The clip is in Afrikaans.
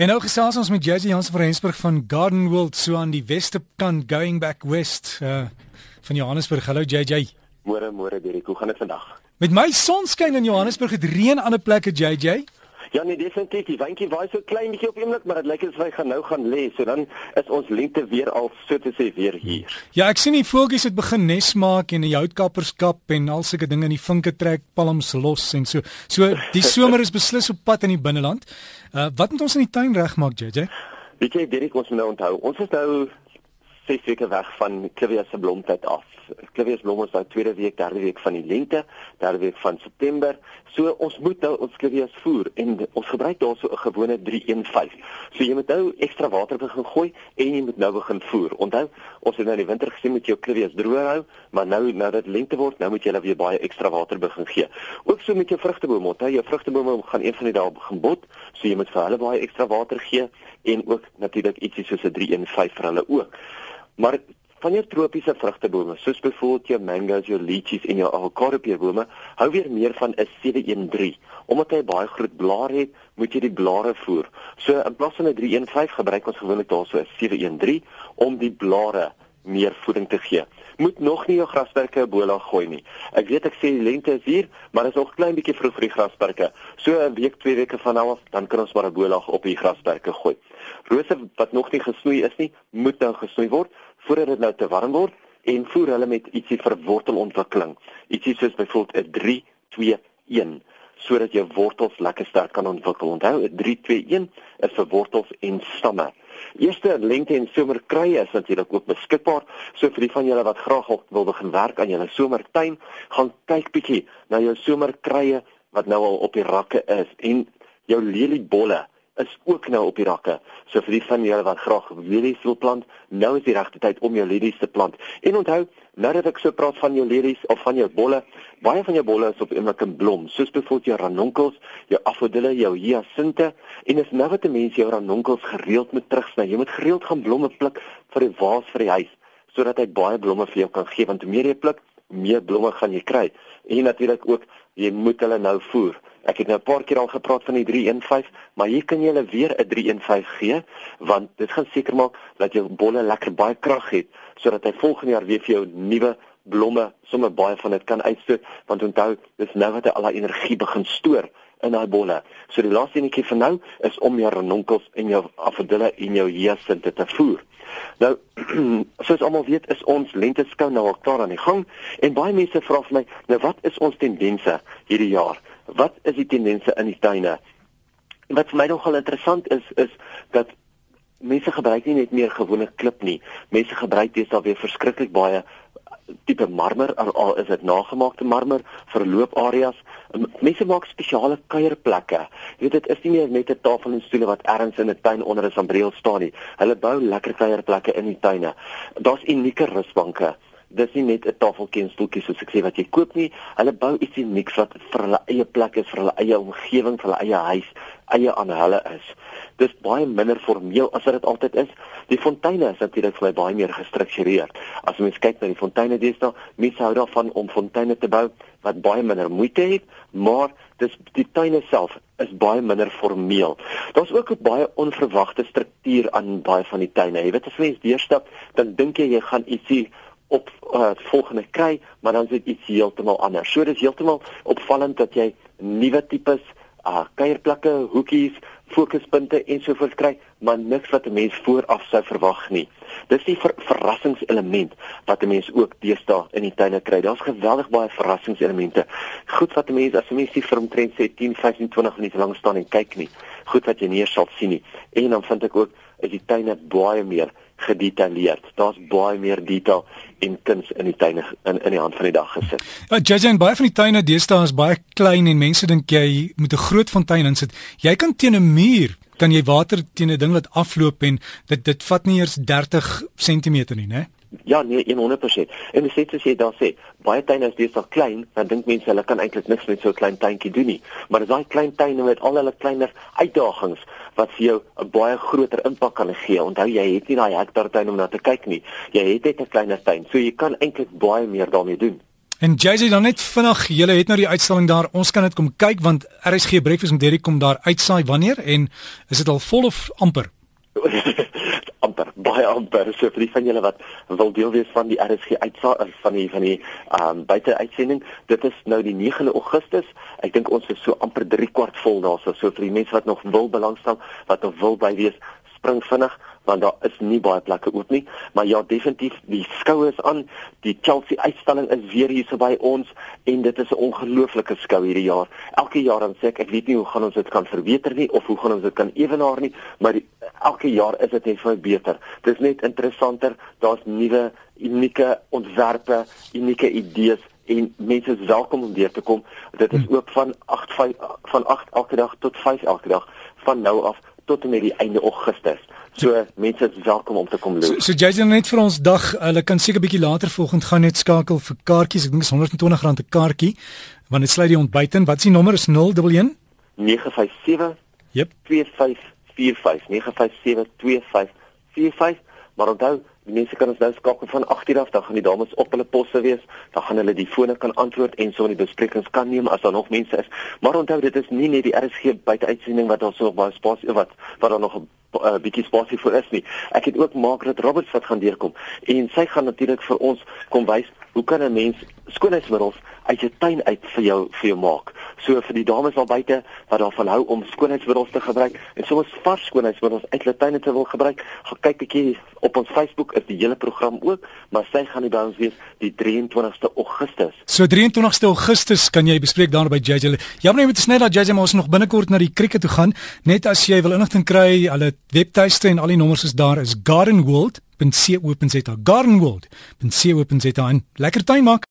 En nou gesels ons met JJ Jansen van Rensburg van Garden World so aan die weste kant going back west uh van Johannesburg. Hallo JJ. Môre môre Derek, hoe gaan dit vandag? Met my sonskyn in Johannesburg het reën aan 'n plekke JJ. Ja nee, definitief. Die windjie waai so klein bietjie op oomblik, maar dit lyk asof hy gaan nou gaan lê. So dan is ons lente weer al so te sê weer hier. Ja, ek sien die voeltjies het begin nes maak en die houtkappers kap en al sulke dinge in die vinke trek palms los en so. So die somer is beslis op pad in die binneland. Uh wat moet ons in die tuin regmaak, JJ? Weet jy, Derek, ons moet nou onthou, ons is nou 6 weke weg van Clivia se blomtyd af. Clivia se blom is nou tweede week, derde week van die lente, derde week van September. So ons moet nou ons Clivia se voer en ons gebruik daarso 'n gewone 315. So jy moet nou ekstra water begin gooi en jy moet nou begin voer. Onthou, ons het nou in die winter gesien met jou Clivia se droog hou, maar nou nou dat lente word, nou moet jy hulle weer baie ekstra water begin gee. Ook so met jou vrugtebome, onthou jou vrugtebome gaan een van die dae begin bot, so jy moet vir hulle baie ekstra water gee en ook natuurlik ietsie soos 'n 315 vir hulle ook. Maar van jou tropiese vrugtebome, soos byvoorbeeld jou mangoes, jou lychees en jou avokadopeerbome, hou weer meer van 'n 713. Omdat hy baie groot blare het, moet jy die blare voer. So in plaas van 'n 315 gebruik ons gewoonlik daarso 'n 713 om die blare meer voeding te gee. Moet nog nie jou grasperke bola gooi nie. Ek weet ek sê die lente is hier, maar dit is nog klein bietjie vroeg vir die grasperke. So 'n week, twee weke van nou af, dan kan ons maar 'n bola op die grasperke gooi. Rose wat nog nie gesnoei is nie, moet nou gesnoei word voordat dit nou te warm word en voer hulle met ietsie vir wortelontwikkeling. Ietsie soos byvoorbeeld 'n 3 2 1 sodat jou wortels lekker sterk kan ontwikkel. Onthou, 'n 3 2 1 is vir wortels en stamme. Eerste lente en somer krye is natuurlik ook beskikbaar. So vir die van julle wat graag wil begin werk aan julle somertuin, gaan kyk bietjie na jou somerkrye wat nou al op die rakke is en jou leliebolle is ook nou op die rakke. So vir die van julle wat graag lelies wil plant, nou is die regte tyd om jou lelies te plant. En onthou, nou dat ek so praat van jou lelies of van jou bolle, baie van jou bolle is op eendag in blom, soos byvoorbeeld jou ranunkels, jou afodille, jou hyacinte en is nou wat mense jou ranunkels gereeld moet terugsny. Jy moet gereeld gaan blomme pluk vir die waas vir die huis sodat hy baie blomme vir jou kan gee want hoe meer jy pluk, meer blomme gaan jy kry. En natuurlik ook jy moet hulle nou voer. Ek het nou 'n paar keer al gepraat van die 315, maar hier kan jy hulle weer 'n 315 gee want dit gaan seker maak dat jou bolle lekker baie krag het sodat hy volgende jaar weer vir jou nuwe blomme, sommer baie van dit kan uitstoot want onthou, dis nou wat hy al daai energie begin stoor in daai bolle. So die laaste enetjie vir nou is om jou ranonkels en jou afdille en jou hyacinte te voer. Nou, soos almal weet, is ons lenteskou nou al klaar aan die gang en baie mense vra vir my, nou wat is ons tendense hierdie jaar? wat is die tendense in die tuine? Wat vir my nogal interessant is is dat mense gebruik nie net meer gewone klip nie. Mense gebruik deesdae weer verskriklik baie tipe marmer al is dit nagemaakte marmer vir loopareas. Mense maak spesiale kuierplekke. Jy weet dit is nie meer net 'n tafel en stoele wat ergens in 'n tuin onder 'n sambreel staan nie. Hulle bou lekker kuierplekke in die tuine. Daar's unieke rusbanke dis nie net 'n tafeltjie en stoeltjie soos ek sê wat jy koop nie. Hulle bou iets unieks wat vir hulle eie plek is, vir hulle eie omgewing, vir hulle eie huis, eie aan hulle is. Dis baie minder formeel as wat dit altyd is. Die fonteine is natuurlik vir my baie meer gestruktureerd. As mens kyk na die fonteine deesdae, mense hou daarvan om fonteine te bou wat baie minder moeite het, maar dis die tuine self is baie minder formeel. Daar's ook 'n baie onverwagte struktuur aan baie van die tuine. Jy weet as mens deurstap, dan dink jy jy gaan ietsie op uh, volgende kry, maar dan is dit iets heeltemal anders. So dis heeltemal opvallend dat jy nuwe tipes uh kuierplekke, hoekies, fokuspunte ensovoorts kry, maar niks wat 'n mens vooraf sou verwag nie. Dis die ver verrassingselement wat 'n mens ook deesdae in die tuine kry. Daar's geweldig baie verrassingselemente. Goed wat 'n mens as 'n mens die vir omtrent sê 10, 15, 20 minute lank staan en kyk nie. Goed wat jy nie sal sien nie. En dan vind ek ook is die tuine baie meer gedetailleerd. Daar's baie meer detail en kuns in die tuine in in die hand van die dag gesit. Ja, Judge en baie van die tuine deesdae is baie klein en mense dink jy moet 'n groot fontein insit. Jy kan teen 'n muur kan jy water teen 'n ding wat afloop en dit dit vat nie eers 30 cm nie, né? Ja, nee, 100%. En dis net soos jy daar sê, baie tuine is besig klein, dan dink mense hulle kan eintlik niks met so 'n klein tuintjie doen nie. Maar as daai klein tuine met al hulle kleiner uitdagings wat vir jou 'n baie groter impak kan gee. Onthou jy het nie daai hektaar tuin om na te kyk nie. Jy het net 'n kleiner tuin, so jy kan eintlik baie meer daarmee doen. En JJ dan net vinnig, julle het nou die uitstalling daar. Ons kan dit kom kyk want RSG Breakfast met Derek kom daar uitsaai wanneer en is dit al vol of amper? baie amper. So vir die van julle wat wil deel wees van die RSG uitsaai eh, van die van die ehm um, buite uitsending dit is nou die 9de Augustus. Ek dink ons is so amper 3 kwart vol daarso. So vir die mense wat nog wil belangstel wat nog wil by wees spring vinnig want daar is nie baie plekke oop nie. Maar ja definitief die skoue is aan. Die Chelsea uitstalling is weer hier so by ons en dit is 'n ongelooflike skou hierdie jaar. Elke jaar dan sê ek ek weet nie hoe gaan ons dit kan verbeter nie of hoe gaan ons dit kan ewenaar nie maar die, elke jaar is dit net vir beter dit is net interessanter daar's nuwe unieke ontwerpe unieke idees en mense is welkom om weer te kom dit is hm. oop van 8 5 van 8 elke dag tot 5 elke dag van nou af tot en met die einde Augustus. So mense is welkom om te kom loop. So, so Jason net vir ons dag, hulle kan seker bietjie later volgende gaan net skakel vir kaartjies. Ek dink is R120 'n kaartjie. Want dit sluit die ontbyt in. Wat is die nommer? Is 011 957 Jep. 2545 957 2545. Maar onthou, die mense kan ons nou skakel van 8:00 af, dan gaan die dames op hulle posse wees, dan gaan hulle die fone kan antwoord en so 'n besprekings kan neem as daar nog mense is. Maar onthou, dit is nie net die RSG buite uitsending wat ons so baie spasie wat wat daar nog 'n uh, bietjie spasie vir is nie. Ek het ook Margaret Roberts wat gaan deurkom en sy gaan natuurlik vir ons kom wys hoe kan 'n mens skoonheidsmiddels uit jou tuin uit vir jou vir jou maak. So vir die dames daar buite wat daarvan hou om skoonheidsmiddels te gebruik en soms vars skoonheidsmiddels uit tuine te wil gebruik, gaan kyk bietjie op ons Facebook is die hele program ook, maar sy gaan by ons wees die 23ste Augustus. So 23ste Augustus kan jy bespreek daar by JJ. Ja, maar jy moet sny dat JJ ons nog binnekort na die krieket toe gaan. Net as jy wil inligting kry, hulle webtuiste en al die nommers is daar is gardenworld.co.za gardenworld.co.za en lekker tuin maak